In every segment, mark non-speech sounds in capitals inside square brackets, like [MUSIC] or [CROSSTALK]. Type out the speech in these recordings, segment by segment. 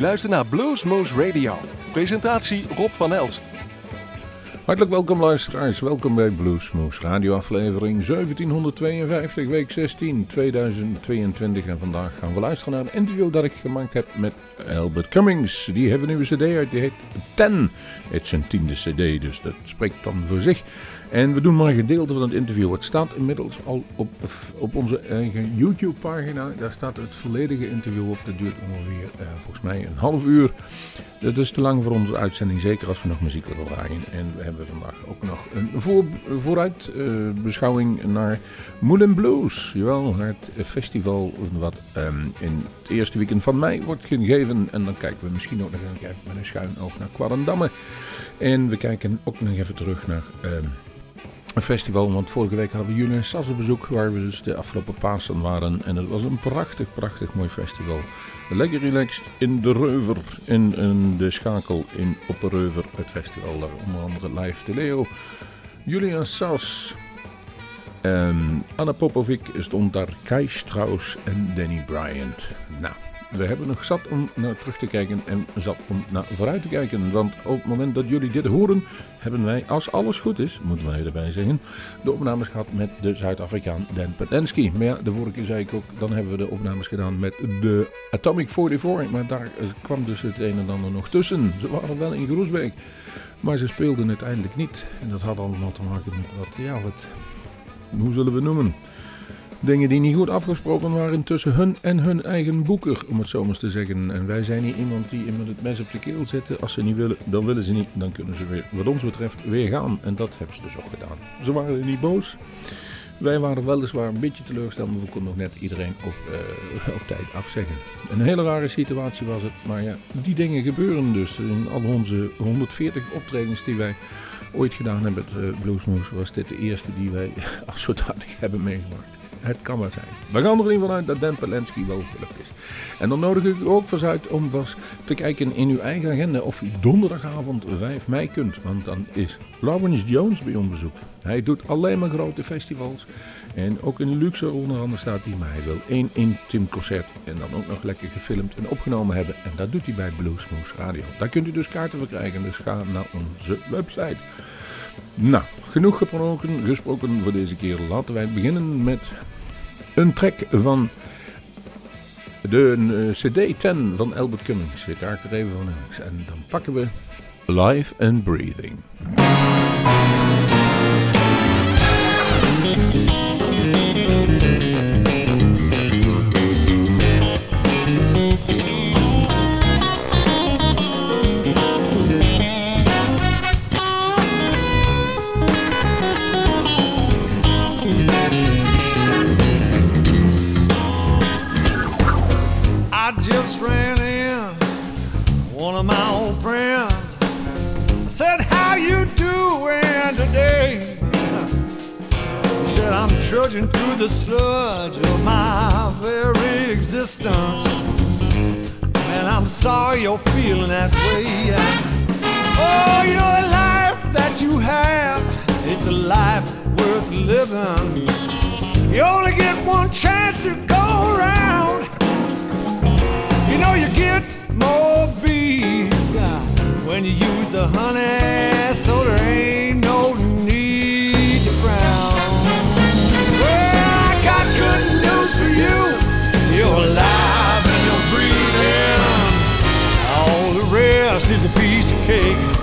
luistert naar Bluesmoose Radio. Presentatie Rob van Elst. Hartelijk welkom luisteraars, welkom bij Bluesmoose Radio aflevering 1752, week 16, 2022. En vandaag gaan we luisteren naar een interview dat ik gemaakt heb met Albert Cummings. Die heeft een nieuwe cd uit, die heet Ten. Het is zijn tiende cd, dus dat spreekt dan voor zich. En we doen maar een gedeelte van het interview. Het staat inmiddels al op, op onze eigen YouTube-pagina. Daar staat het volledige interview op. Dat duurt ongeveer uh, volgens mij een half uur. Dat is te lang voor onze uitzending, zeker als we nog muziek willen draaien. En we hebben vandaag ook nog een voor, vooruitbeschouwing uh, naar Moulin Blues. Jawel, het festival wat um, in het eerste weekend van mei wordt gegeven. En dan kijken we misschien ook nog keer met een schuin oog naar Quarandamme. En we kijken ook nog even terug naar... Een festival. Want vorige week hadden we June Sas op bezoek, waar we dus de afgelopen Pasen waren. En het was een prachtig, prachtig mooi festival. Lekker relaxed in de Reuver, in, in de Schakel in op de Reuver, het festival. Daar onder andere live de Leo, Julian Sas. En Anna Popovic stond daar, Kai Strauss en Danny Bryant. Nou, we hebben nog zat om naar terug te kijken en zat om naar vooruit te kijken. Want op het moment dat jullie dit horen, hebben wij, als alles goed is, moeten wij erbij zeggen, de opnames gehad met de Zuid-Afrikaan Dan Petensky. Maar ja, de vorige keer zei ik ook, dan hebben we de opnames gedaan met de Atomic 44. Maar daar kwam dus het een en ander nog tussen. Ze waren wel in Groesbeek, maar ze speelden uiteindelijk niet. En dat had allemaal te maken met wat, ja, wat, hoe zullen we noemen? Dingen die niet goed afgesproken waren tussen hun en hun eigen boeker, om het zo maar te zeggen. En wij zijn niet iemand die iemand het mes op de keel zitten. Als ze niet willen, dan willen ze niet. Dan kunnen ze weer, wat ons betreft, weer gaan. En dat hebben ze dus ook gedaan. Ze waren niet boos. Wij waren weliswaar een beetje teleurgesteld, maar we konden nog net iedereen op, uh, op tijd afzeggen. Een hele rare situatie was het, maar ja, die dingen gebeuren dus. In al onze 140 optredens die wij ooit gedaan hebben met uh, Bluesmoose, was dit de eerste die wij [LAUGHS] als zodanig hebben meegemaakt. Het kan maar zijn. We gaan er in ieder geval uit dat Dan Pelensky wel gelukt is. En dan nodig ik u ook vast uit om te kijken in uw eigen agenda of u donderdagavond 5 mei kunt. Want dan is Lawrence Jones bij ons bezoek. Hij doet alleen maar grote festivals. En ook in luxe onder andere staat hij. Maar hij wil één intiem concert. En dan ook nog lekker gefilmd en opgenomen hebben. En dat doet hij bij Bluesmoose Radio. Daar kunt u dus kaarten voor krijgen. Dus ga naar onze website. Nou, genoeg gesproken, gesproken voor deze keer. Laten wij beginnen met een track van de CD 10 van Albert Cummings. Ik kaart er even van. En dan pakken we Live and Breathing. Trudging through the sludge of my very existence. And I'm sorry you're feeling that way. Oh, your life that you have, it's a life worth living. You only get one chance to go around. You know you get more bees uh, when you use the honey, so there ain't no cake.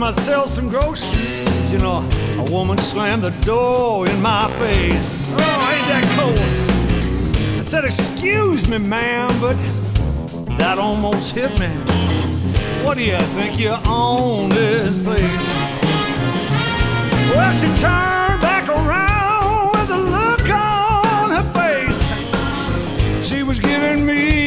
Myself some groceries. You know, a woman slammed the door in my face. Oh, ain't that cold? I said, Excuse me, ma'am, but that almost hit me. What do you think you own this place? Well, she turned back around with a look on her face. She was giving me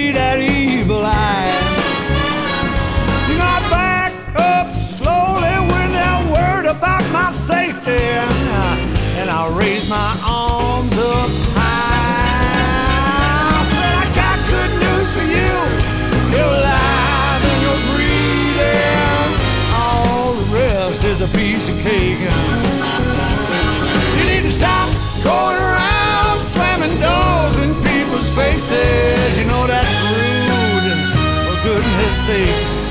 safety, and I, and I my arms up high. I said, I got good news for you. You're alive and you're breathing. All the rest is a piece of cake. You need to stop going around slamming doors in people's faces. You know that's rude, for goodness sake.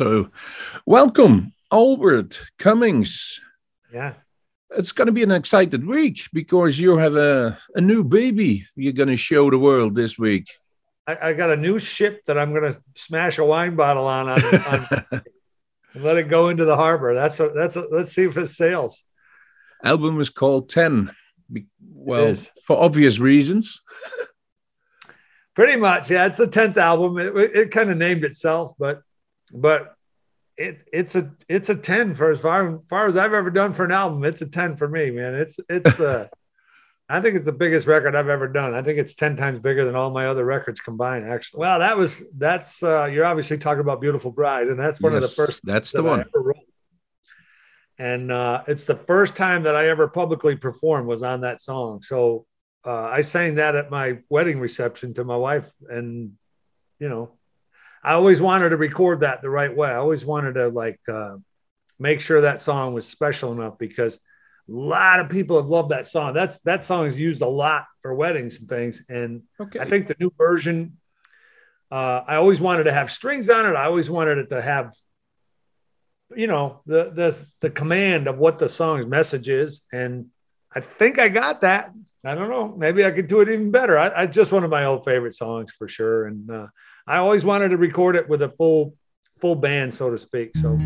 So, welcome, Albert Cummings. Yeah. It's going to be an excited week because you have a, a new baby you're going to show the world this week. I, I got a new ship that I'm going to smash a wine bottle on, on, on [LAUGHS] and let it go into the harbor. That's what that's. A, let's see if it sails. Album is called 10. Well, for obvious reasons. Pretty much, yeah. It's the tenth album. It, it kind of named itself, but but it it's a it's a ten for as far far as I've ever done for an album. It's a ten for me, man. It's it's uh, [LAUGHS] I think it's the biggest record I've ever done. I think it's ten times bigger than all my other records combined. Actually, well, that was that's uh, you're obviously talking about Beautiful Bride, and that's one of the first That's the that one. ever wrote. And uh, it's the first time that I ever publicly performed was on that song. So uh, I sang that at my wedding reception to my wife, and you know, I always wanted to record that the right way. I always wanted to like uh, make sure that song was special enough because a lot of people have loved that song. That's that song is used a lot for weddings and things, and Okay. I think the new version. Uh, I always wanted to have strings on it. I always wanted it to have, you know, the the the command of what the song's message is, and I think I got that. I don't know. Maybe I could do it even better. I, I just one of my old favorite songs for sure, and uh, I always wanted to record it with a full full band, so to speak. So.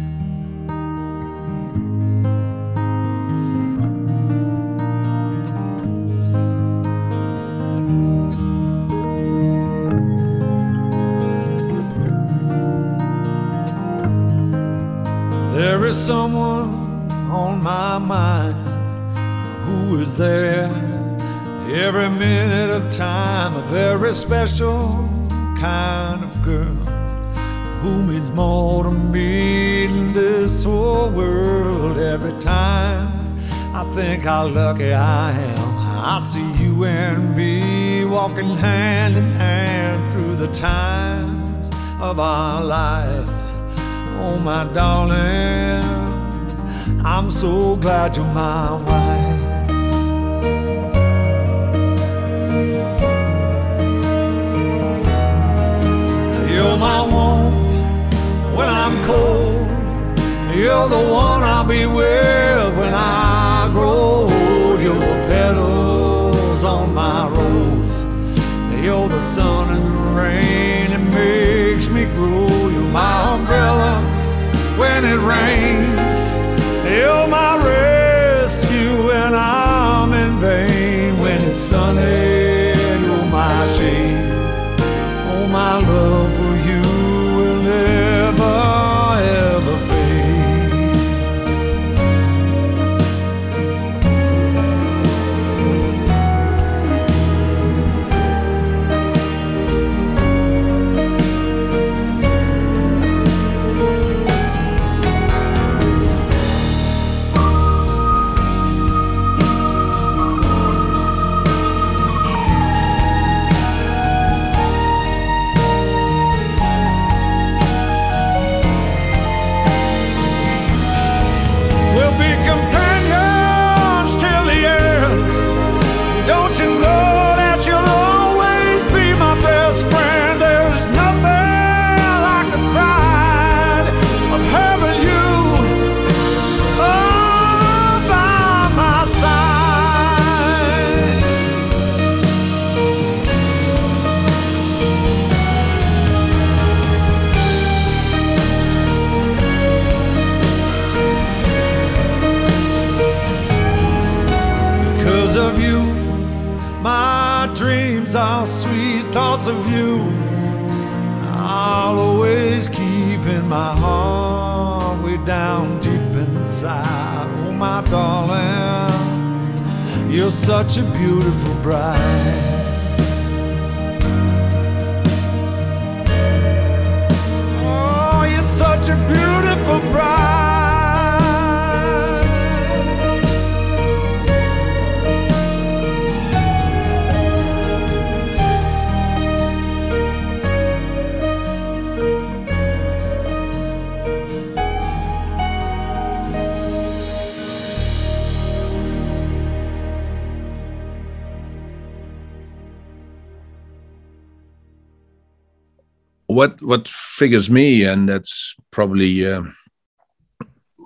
There is someone on my mind who is there every minute of time, a very special kind of girl who means more to me than this whole world. Every time I think how lucky I am, I see you and me walking hand in hand through the times of our lives. Oh, my darling, I'm so glad you're my wife. You're my warmth when I'm cold. You're the one I'll be with when I grow old. You're the petals on my rose. You're the sun and the rain that makes me grow. You're my umbrella when it rains. You're my rescue when I'm in vain. When it's sunny, you're my shade. Oh, my love what what figures me, and that's probably uh,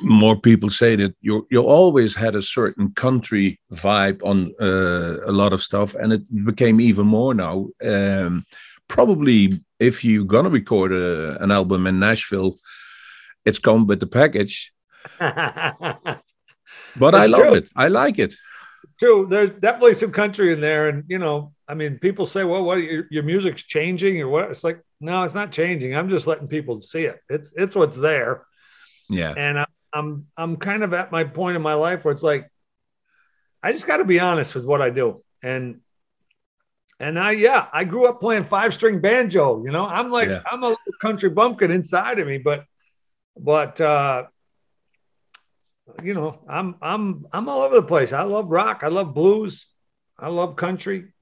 more people say that you you always had a certain country vibe on uh, a lot of stuff, and it became even more now. Um, probably if you're gonna record a, an album in Nashville, it's come with the package. [LAUGHS] But I love true. it. I like it. True. There's definitely some country in there. And, you know, I mean, people say, well, what your, your music's changing or what? It's like, no, it's not changing. I'm just letting people see it. It's, it's what's there. Yeah. And I, I'm, I'm kind of at my point in my life where it's like, I just got to be honest with what I do. And, and I, yeah, I grew up playing five string banjo, you know, I'm like, Yeah. I'm a little country bumpkin inside of me, but, but, uh, you know, I'm I'm I'm all over the place. I love rock. I love blues. I love country.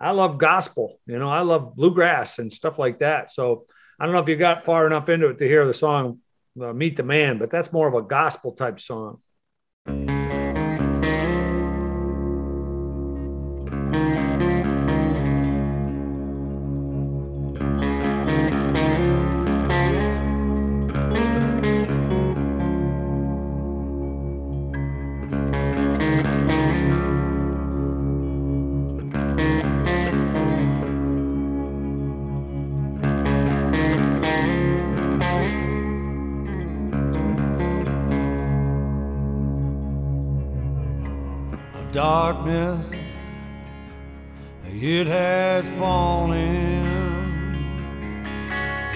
I love gospel. You know, I love bluegrass and stuff like that. So I don't know if you got far enough into it to hear the song uh, "Meet the Man," but that's more of a gospel type song. Darkness it has fallen.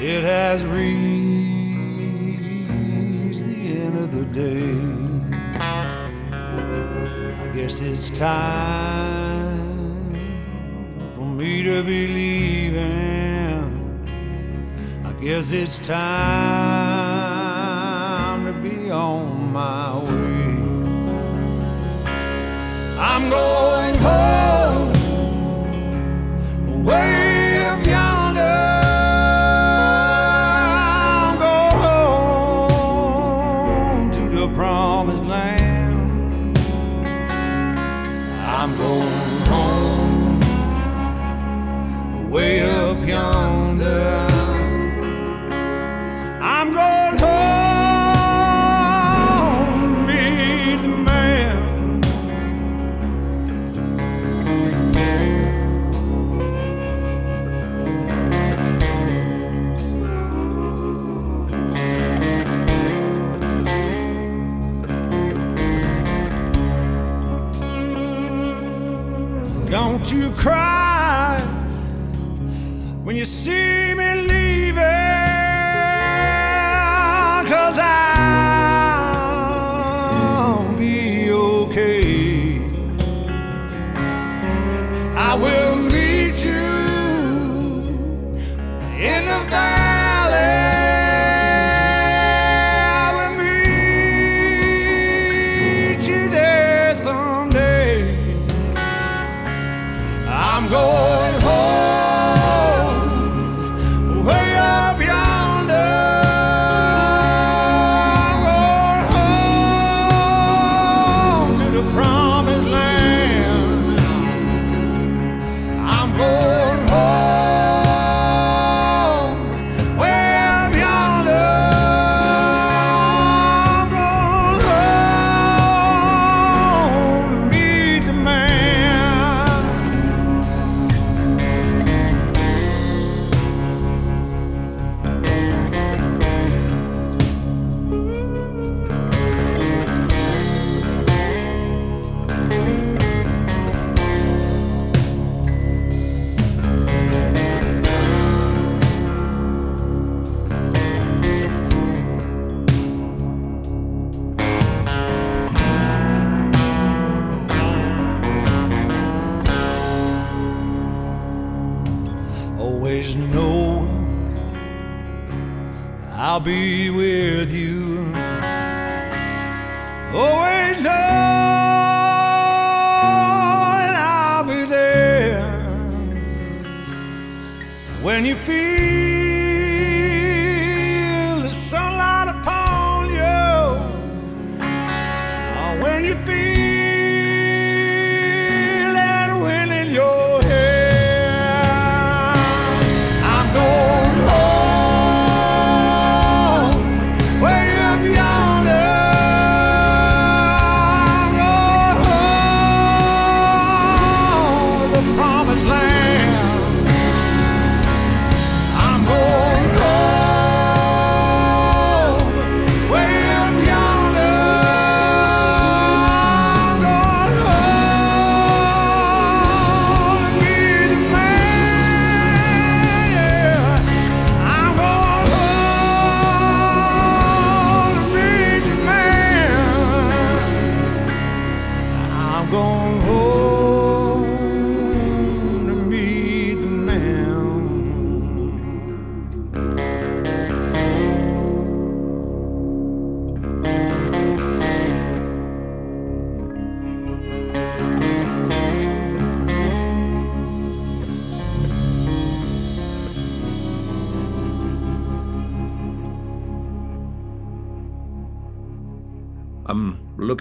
It has reached the end of the day. I guess it's time for me to be leaving. I guess it's time to be on my way I'm going home,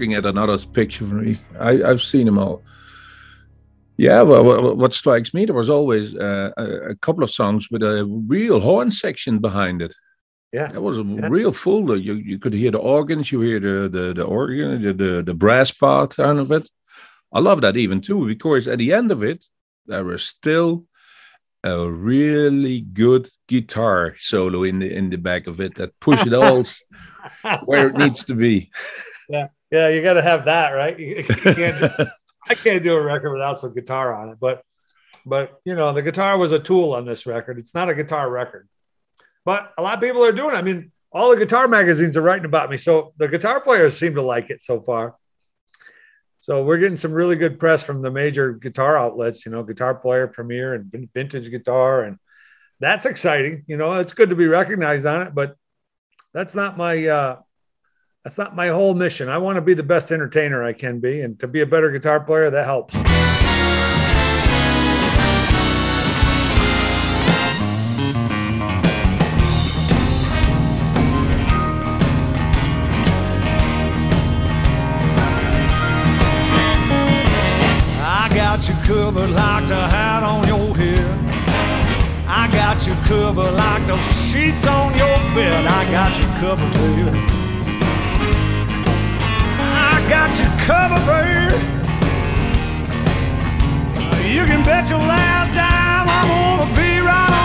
looking at another picture for me. I, I've seen them all. Yeah, well, what strikes me, there was always uh, a, couple of songs with a real horn section behind it. Yeah. That was a real full. You you could hear the organs, you hear the the, the organ, the, the the brass part out of it. I love that even too because at the end of it, there was still a really good guitar solo in the in the back of it that pushed it all [LAUGHS] where it needs to be. Yeah, yeah, you got to have that, right? You, [LAUGHS] you can't. do- [LAUGHS] I can't do a record without some guitar on it, but but you know, the guitar was a tool on this record. It's not a guitar record, but a lot of people are doing. it. I mean, all the guitar magazines are writing about me, so the guitar players seem to like it so far. So we're getting some really good press from the major guitar outlets. You know, Guitar Player, Premier, and Vintage Guitar, and that's exciting. You know, it's good to be recognized on it, but that's not my uh, that's not my whole mission. I want to be the best entertainer I can be, and to be a better guitar player, that helps. I got you covered like the hat on your head. I got you covered like those sheets on your bed. I got you covered, baby. Got you covered, baby. You can bet your last dime I'm gonna be right on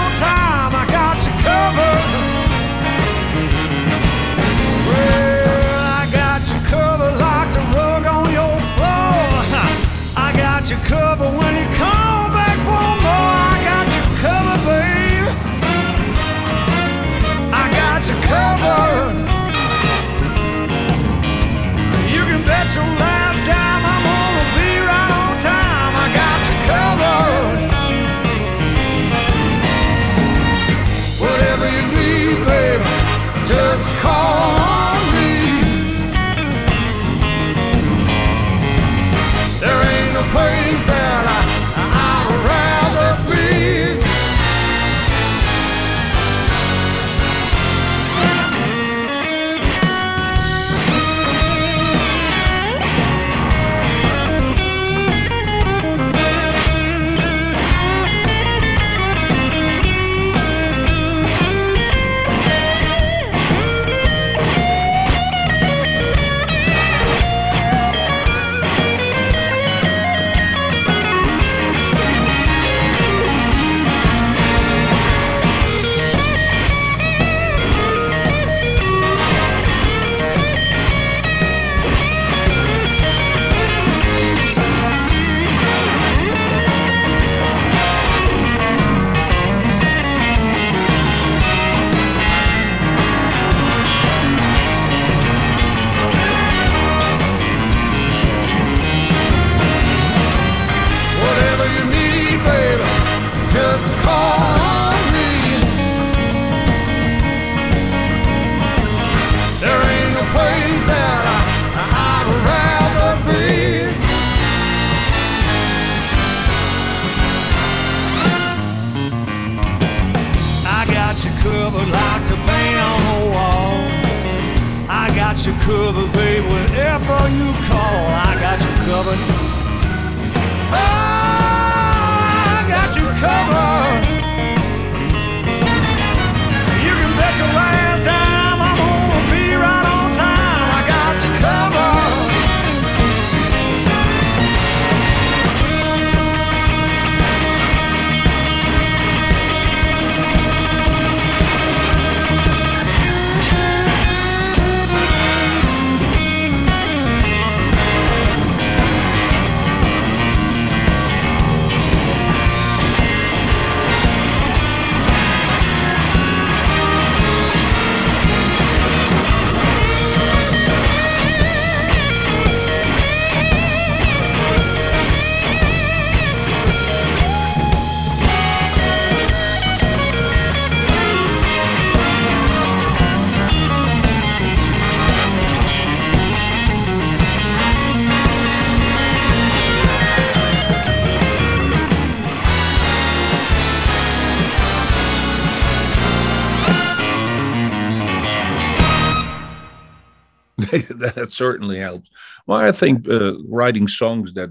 [LAUGHS] that certainly helps. Well, I think uh, writing songs that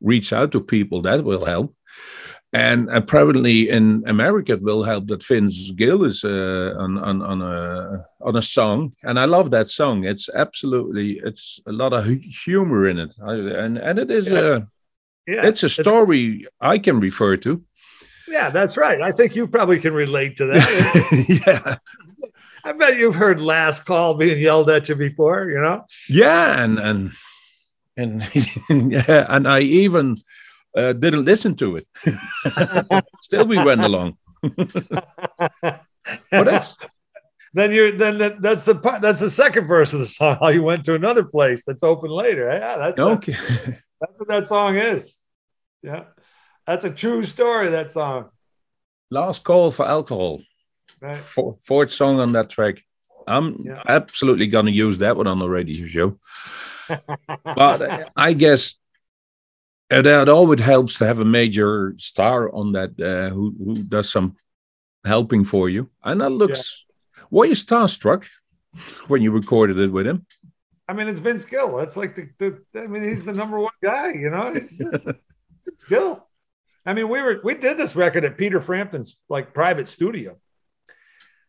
reach out to people that will help. And apparently in America it will help that Vince Gill is uh, on on on a on a song, and I love that song. It's absolutely it's a lot of humor in it, I, and and it is a Yeah, it's a story I can refer to. Yeah, that's right. I think you probably can relate to that. [LAUGHS] yeah, I bet you've heard last call being yelled at you before, you know? yeah, and and and [LAUGHS] yeah, and I even uh, didn't listen to it. [LAUGHS] Still, we went along. [LAUGHS] But that's then you're then that, that's the part that's the second verse of the song. How you went to another place that's open later. Yeah, that's okay. that's what that song is. Yeah. That's a true story, that song. Last call for alcohol. Right. Four, fourth song on that track. I'm Yeah. absolutely gonna use that one on the radio show. [LAUGHS] but uh, I guess that always helps to have a major star on that uh, who, who does some helping for you. And that looks. Were you starstruck when you recorded it with him? I mean, it's Vince Gill. That's like the, the I mean, he's the number one guy, you know. It's just [LAUGHS] it's Gill. I mean, we were we did this record at Peter Frampton's like private studio.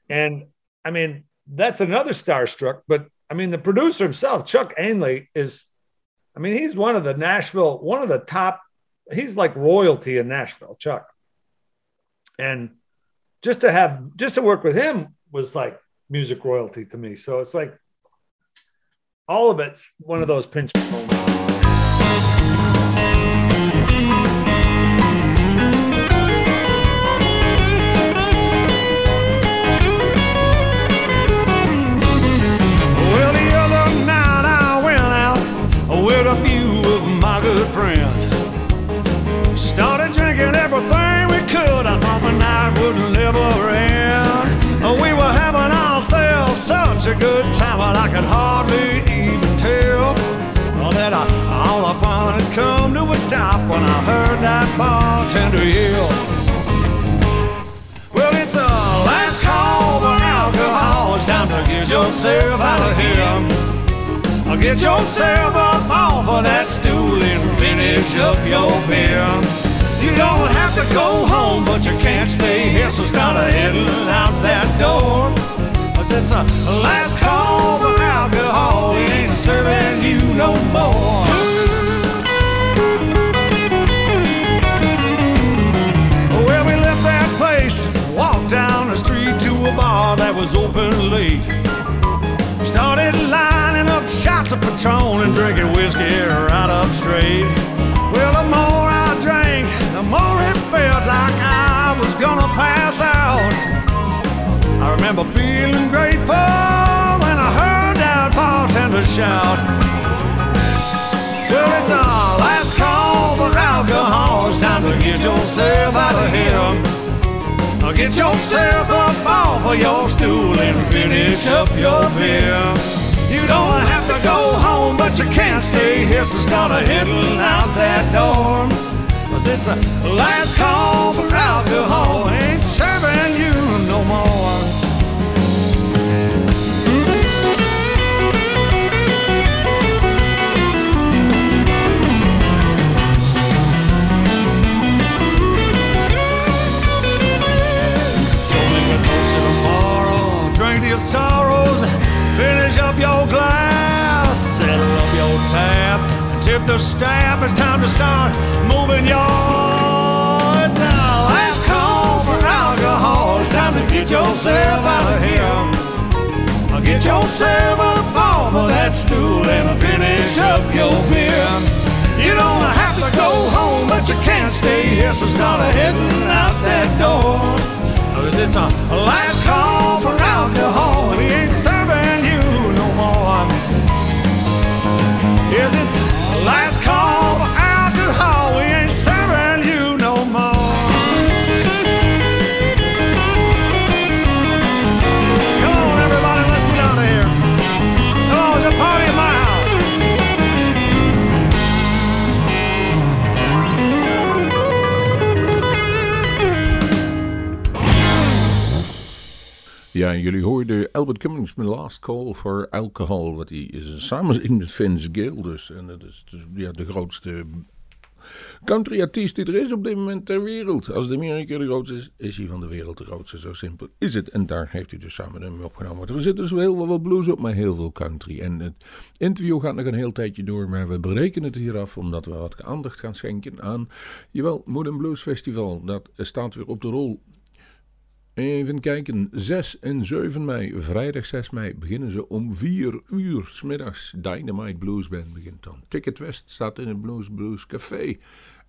And I mean, that's another starstruck, but I mean, the producer himself, Chuck Ainlay, is I mean, he's one of the Nashville, one of the top, he's like royalty in Nashville, Chuck. And just to have just to work with him was like music royalty to me. So it's like all of it's one of those pinch moments. Everything we could. I thought the night would never end. Oh, we were having ourselves such a good time, and I could hardly even tell that I, all I found had come to a stop when I heard that bartender yell. Well, it's a last call for alcohol. It's time to get yourself out of here. Get yourself up off of that stool and finish up your beer. You don't have to go home, but you can't stay here, so start heading out that door. Cause it's a last call for alcohol, we ain't serving you no more. Well, we left that place, walked down the street to a bar that was open late. Started lining up shots of Patron and drinking whiskey right up straight. Felt like I was gonna pass out. I remember feeling grateful when I heard that bartender shout. Well, it's our last call for alcohol. It's time to get yourself out of here. Get yourself up off of your stool and finish up your beer. You don't have to go home, but you can't stay here, so start heading out that door. Cause it's a last call for alcohol, ain't serving you no more. Your sorrows, finish up your glass, settle up your and tip the staff. It's time to start moving. It's our last call for alcohol. It's time to get yourself out of here. Get yourself up off of that stool and finish up your beer. You don't have to go home, but you can't stay here, so start heading out that door. Cause it's a last call for alcohol, and he ain't serving you no more. Yes, it's last call Ja, jullie hoorden Albert Cummings met Last Call for Alcohol. Wat hij is samen met Vince Gill dus. En dat is dus, ja, de grootste country artiest die er is op dit moment ter wereld. Als de Amerika de grootste is, is hij van de wereld de grootste. Zo simpel is het. En daar heeft hij dus samen met hem opgenomen. Er zit dus heel veel blues op, maar heel veel country. En het interview gaat nog een heel tijdje door, maar we breken het hier af omdat we wat aandacht gaan schenken aan, jawel, Mood Blues Festival. Dat staat weer op de rol. Even kijken, 6 en 7 mei, vrijdag 6 mei, beginnen ze om 4 uur s middags. Dynamite Blues Band begint dan. Ticket West staat in het Blues Blues Café.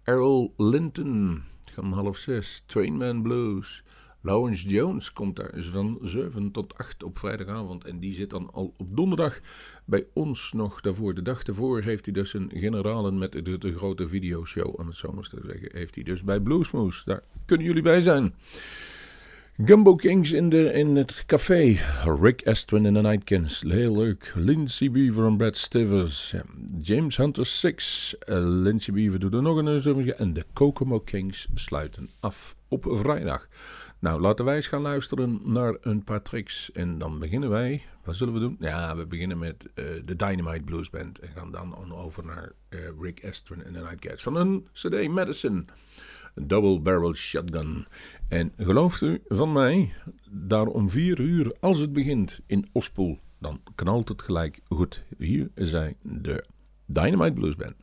Errol Linton, om half 6. Trainman Blues. Lawrence Jones komt daar van 7 tot 8 op vrijdagavond. En die zit dan al op donderdag bij ons nog daarvoor. De dag ervoor heeft hij dus een generalen met de, de grote videoshow, om het zo maar zeggen. Heeft hij dus bij Bluesmoose. Daar kunnen jullie bij zijn. Gumbo Kings in, de, in het café. Rick Estwin in de Nightkins. Heel leuk. Lindsay Beaver en Brad Stivers. James Hunter 6. Uh, Lindsay Beaver doet er nog een zomerje. En de Kokomo Kings sluiten af op vrijdag. Nou, laten wij eens gaan luisteren naar een paar tricks. En dan beginnen wij. Wat zullen we doen? Ja, we beginnen met uh, de Dynamite Blues Band. En gaan dan over naar uh, Rick Estwin en de Nightcats. Van een CD Medicine. Double Barrel Shotgun. En gelooft u van mij, daar om vier uur, als het begint in Ospel, dan knalt het gelijk goed. Hier zijn de Dynamite Blues Band.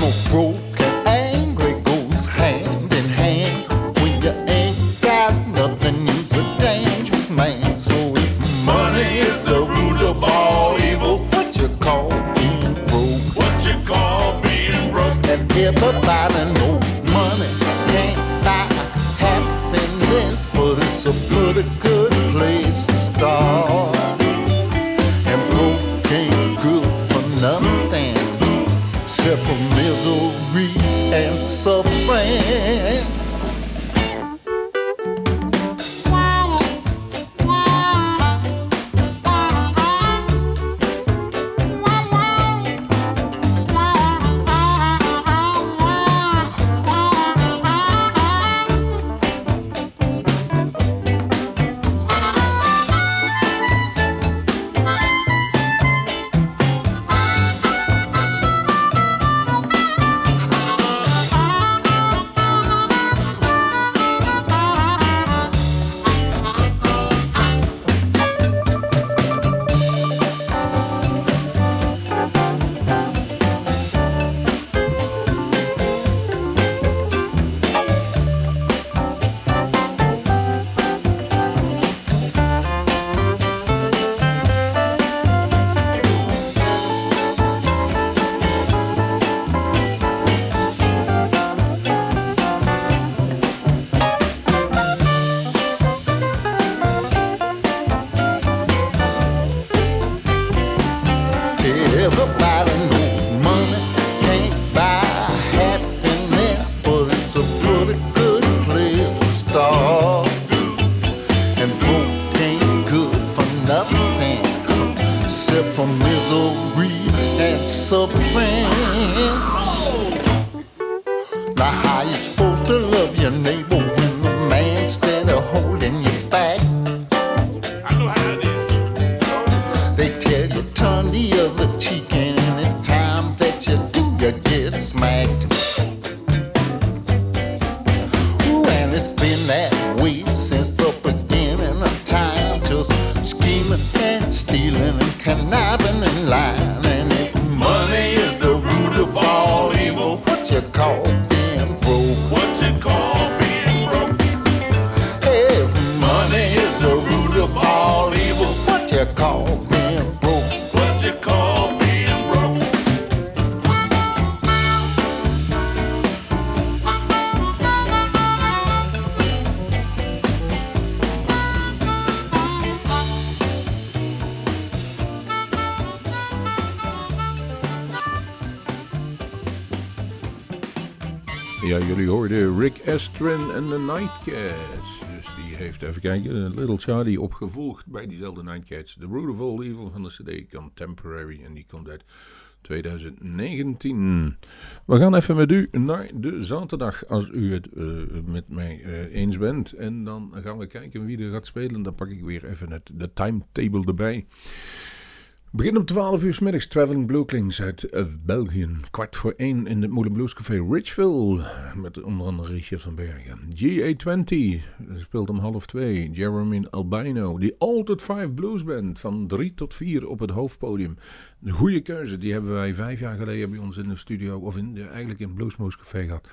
I'm a broken, Dus die heeft, even kijken, Little Charlie opgevolgd bij diezelfde Nightcats. The Root of All Evil van de CD Contemporary. En die komt uit 2019. We gaan even met u naar de zaterdag, als u het eh, met mij eh, eens bent. En dan gaan we kijken wie er gaat spelen. Dan pak ik weer even het, de timetable erbij. Begin om 12 uur s middags Traveling Blueklings uit eh, België. Kwart voor 1 in het Moulin Blues Café Richville. Met onder andere Richard van Bergen. GA20 speelt om half 2. Jeremy Albino. Die Altered 5 Blues Band van 3 tot 4 op het hoofdpodium. De goede keuze. Die hebben wij vijf jaar geleden bij ons in de studio. Of in eigenlijk in het Bluesmoose Café gehad.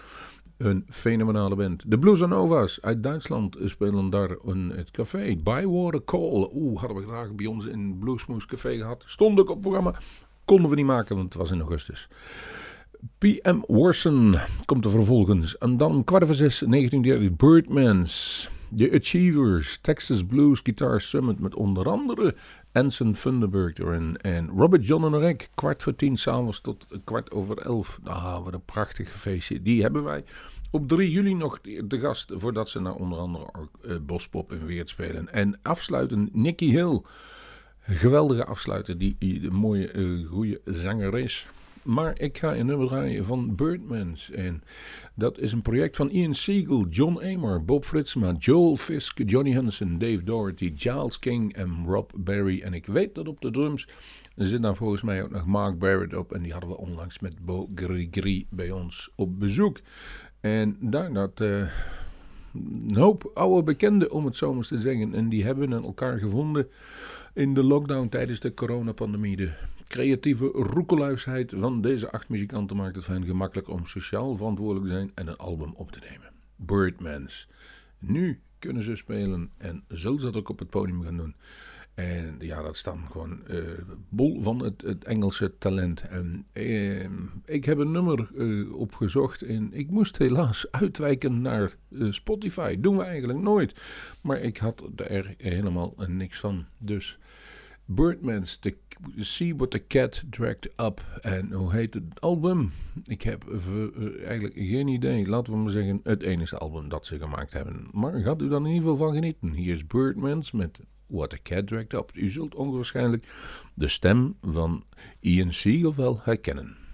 Een fenomenale band. De Blues Nova's uit Duitsland spelen daar in het café. Bywater Call. Oeh, hadden we graag bij ons in Bluesmoose Café gehad. Stond ook op het programma. Konden we niet maken, want het was in augustus. PM Warson komt er vervolgens. En dan kwart voor zes, 1930, Birdmans. The Achievers, Texas Blues Guitar Summit met onder andere Anson Funderburg. En Robert John en Rek, kwart voor tien s'avonds tot kwart over elf. Ah, wat een prachtig feestje. Die hebben wij op 3 juli nog de gast voordat ze naar onder andere uh, Bospop in Weert spelen. En afsluiten Nicky Hill. Geweldige afsluiter, die, een mooie, uh, goede zanger is. Maar ik ga een nummer draaien van Birdmans. En dat is een project van Ian Siegel, John Amer, Bob Fritsma, Joel Fisk, Johnny Hansen, Dave Doherty, Giles King en Rob Barry. En ik weet dat op de drums zit daar volgens mij ook nog Mark Barrett op. En die hadden we onlangs met Bo Grigri bij ons op bezoek. En daar dat... Uh, een hoop oude bekenden, om het zo maar te zeggen. En die hebben elkaar gevonden in de lockdown tijdens de coronapandemie. De creatieve roekeluisheid van deze acht muzikanten maakt het hen gemakkelijk om sociaal verantwoordelijk te zijn en een album op te nemen. Birdmans. Nu kunnen ze spelen en zullen ze dat ook op het podium gaan doen. En ja, dat dan gewoon uh, bol van het, het, Engelse talent. En uh, ik heb een nummer uh, opgezocht en ik moest helaas [LAUGHS] uitwijken naar Spotify. Doen we eigenlijk nooit. Maar ik had er helemaal niks van. Dus Birdman's the, See What the Cat Dragged Up. En hoe heet het album? Ik heb eigenlijk geen idee. Laten we maar zeggen het enige album dat ze gemaakt hebben. Maar gaat u dan in ieder geval van genieten. Hier is Birdman's met What a Cat Dragged Up. U zult onwaarschijnlijk de stem van Ian Siegel wel herkennen.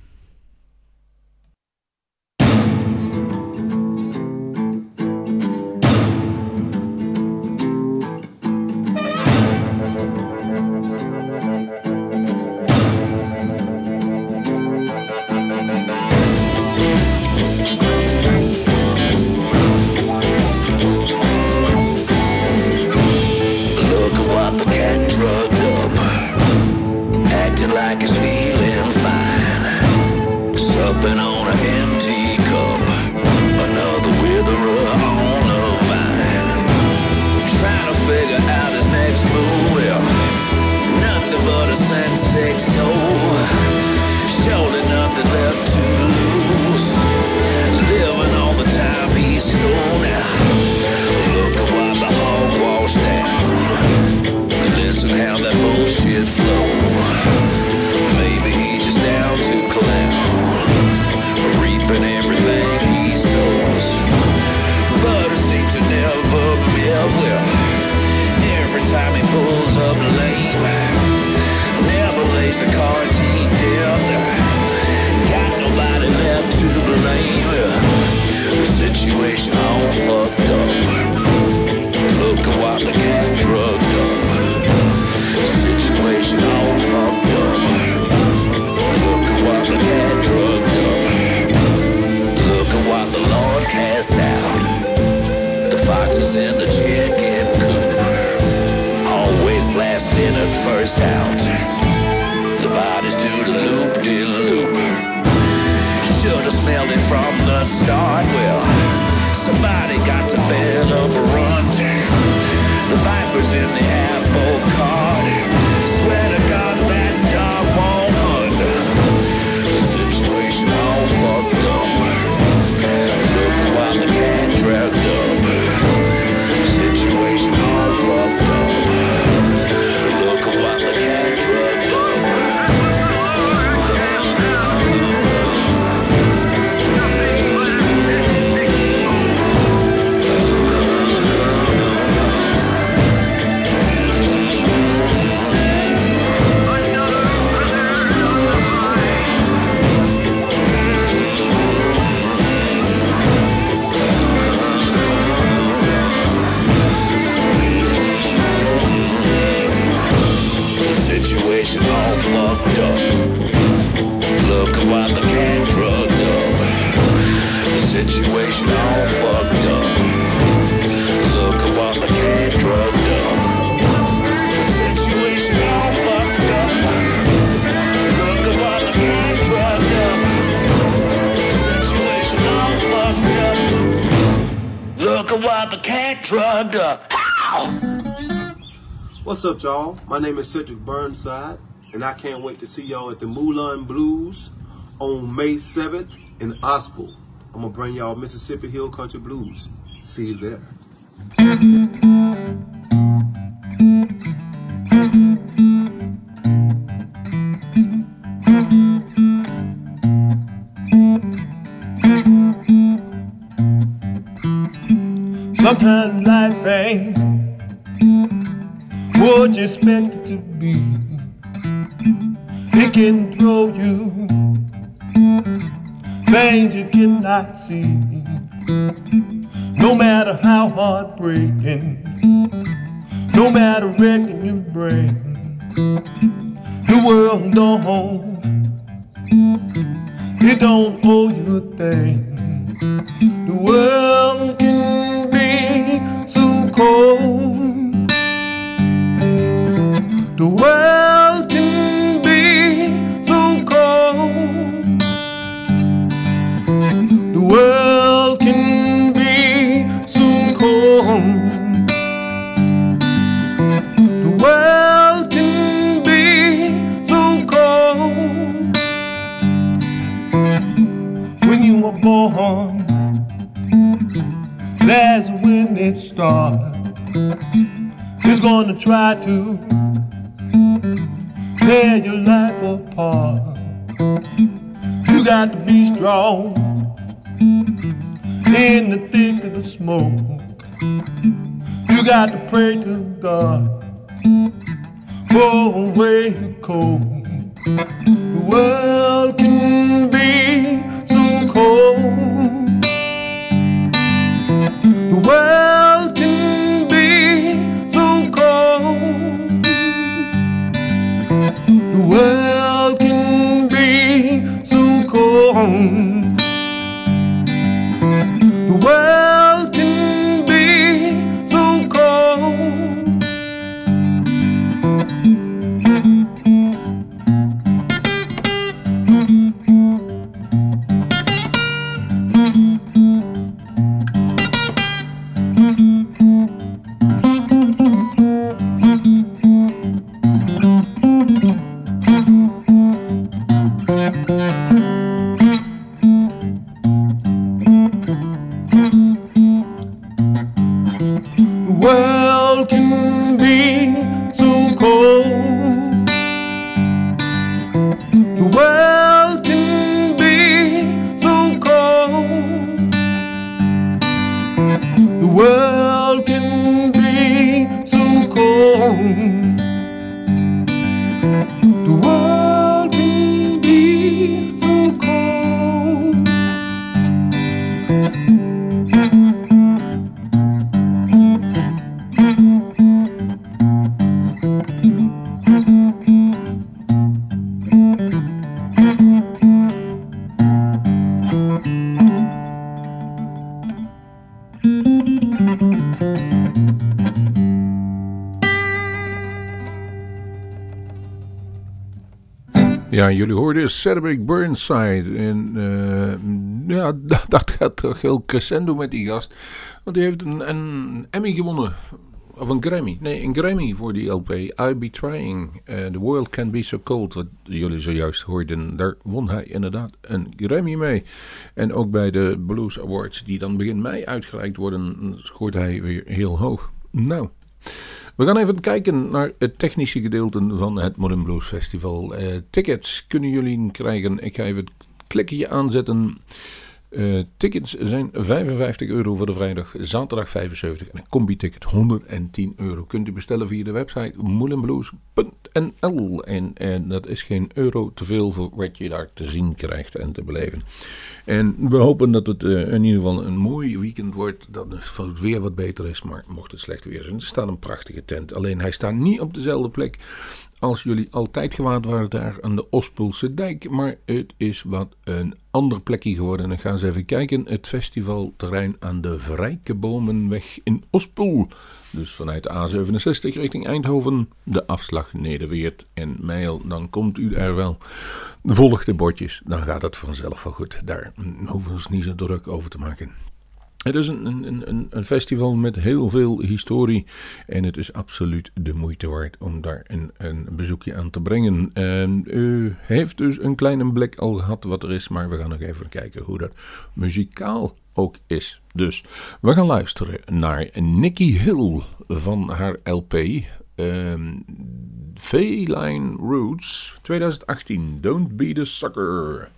cast out. The foxes and the chicken coop always last in at first out. The bodies do the loop de loop. Should have smelled it from the start. Well, somebody got to bear a runt. The vipers in the apple cart. situation all fucked up. Look at what the cat drug up. Situation all fucked up. Look what the cat up. Situation all fucked up. Look what the cat up. The situation all fucked up. Look at what the cat drugged up. What's up, y'all? My name is Cedric Burnside, and I can't wait to see y'all at the Moulin Blues on May 7th in Ospel. I'm gonna bring y'all Mississippi Hill Country Blues. See you there. Sometimes life ain't you expect it to be. It can throw you things you cannot see. No matter how heartbreaking, no matter wrecking you bring, the world don't, it don't owe you a thing. The world can be so cold. The world can be so cold. The world can be so cold. The world can be so cold. When you were born, that's when it starts. It's gonna try to tear your life apart. You got to be strong in the thick of the smoke. You got to pray to God for a way to cope. The world can be so cold. The world can home. Jullie hoorden Cedric Burnside. En eh, ja, [LAUGHS] dat, gaat toch heel crescendo met die gast. Want die heeft een, een Emmy gewonnen. Of een Grammy. Nee, een Grammy voor die LP. I'll Be Trying. Eh, the World Can Be So Cold. Wat jullie zojuist hoorden. Daar won hij inderdaad een Grammy mee. En ook bij de Blues Awards. Die dan begin mei uitgereikt worden. Scoort hij weer heel hoog. Nou... We gaan even kijken naar het technische gedeelte van het Modern Blues Festival. Eh, tickets kunnen jullie krijgen. Ik ga even het klikje aanzetten. Eh, tickets zijn 55 euro voor de vrijdag, zaterdag 75 en een combi-ticket 110 euro. Kunt u bestellen via de website moelenblues.nl en, dat is geen euro te veel voor wat je daar te zien krijgt en te beleven. En we hopen dat het eh, in ieder geval een mooi weekend wordt, dat het weer wat beter is, maar mocht het slecht weer zijn, er staat een prachtige tent. Alleen hij staat niet op dezelfde plek als jullie altijd gewaard waren daar aan de Ospelse dijk. Maar het is wat een ander plekje geworden. En dan gaan ze even kijken. Het festivalterrein aan de Vrijkebomenweg in Ospel. Dus vanuit de A67 richting Eindhoven. De afslag Nederweert en Mijl. Dan komt u er wel. Volg de bordjes. Dan gaat het vanzelf wel goed. Daar hoeven we ons niet zo druk over te maken. Het is een, een, een, festival met heel veel historie en het is absoluut de moeite waard om daar een, een bezoekje aan te brengen. En u heeft dus een kleine blik al gehad wat er is, maar we gaan nog even kijken hoe dat muzikaal ook is. Dus we gaan luisteren naar Nicky Hill van haar LP um, Feline Roots 2018. Don't be the sucker.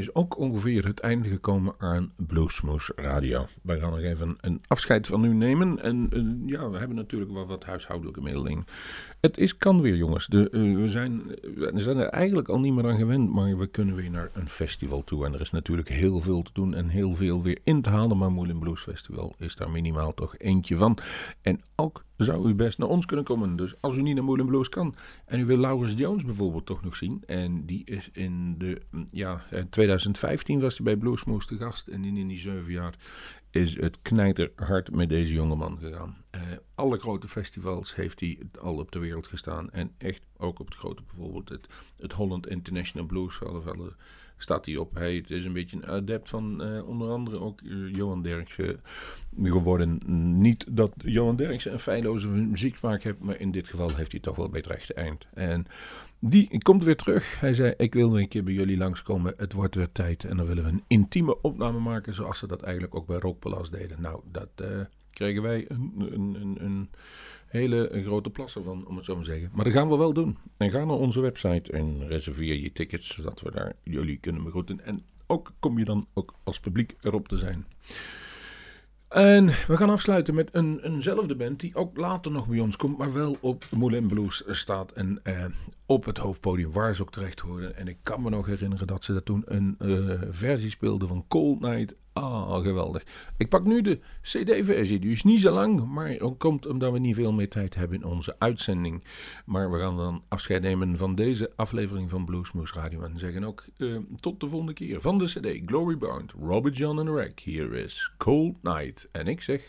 Is ook ongeveer het einde gekomen aan Bluesmoes Radio. Wij gaan nog even een afscheid van u nemen. En eh, ja, we hebben natuurlijk wel wat huishoudelijke middeling. Het is, kan weer, jongens. De, eh, we, zijn, we zijn er eigenlijk al niet meer aan gewend, maar we kunnen weer naar een festival toe. En er is natuurlijk heel veel te doen en heel veel weer in te halen. Maar Moulin Blues Festival is daar minimaal toch eentje van. En ook zou u best naar ons kunnen komen. Dus als u niet naar Moulin Blues kan en u wil Laurens Jones bijvoorbeeld toch nog zien. En die is in de, mm, ja, eh, 2015 was hij bij Bluesmoose te gast. En in, in die zeven jaar is het knijterhard met deze jongeman gegaan. Eh, alle grote festivals heeft hij al op de wereld gestaan. En echt ook op het grote, bijvoorbeeld het, het Holland International Blues Festival staat hij op. Hij is een beetje een adept van eh, onder andere ook eh, Johan Derksen geworden. Niet dat Johan Derksen een feilloze muzieksmaak heeft, maar in dit geval heeft hij toch wel bij het rechte eind. En die komt weer terug. Hij zei, ik wil weer een keer bij jullie langskomen. Het wordt weer tijd. En dan willen we een intieme opname maken, zoals ze dat eigenlijk ook bij Rockpalast deden. Nou, dat eh, kregen wij een, een, een, een hele grote plassen van, om het zo maar te zeggen. Maar dat gaan we wel doen. En ga naar onze website en reserveer je tickets, zodat we daar jullie kunnen begroeten. En ook kom je dan ook als publiek erop te zijn. En we gaan afsluiten met een, eenzelfde band die ook later nog bij ons komt, maar wel op Moulin Blues staat en eh, op het hoofdpodium waar ze ook terecht hoorden. En ik kan me nog herinneren dat ze dat toen een eh, versie speelden van Cold Night. Ah, geweldig. Ik pak nu de CD-versie, die is niet zo lang, maar komt omdat we niet veel meer tijd hebben in onze uitzending. Maar we gaan dan afscheid nemen van deze aflevering van Bluesmoose Radio en zeggen ook eh, tot de volgende keer van de CD Glory Bound, Robert John and Rack. Hier is Cold Night. En ik zeg.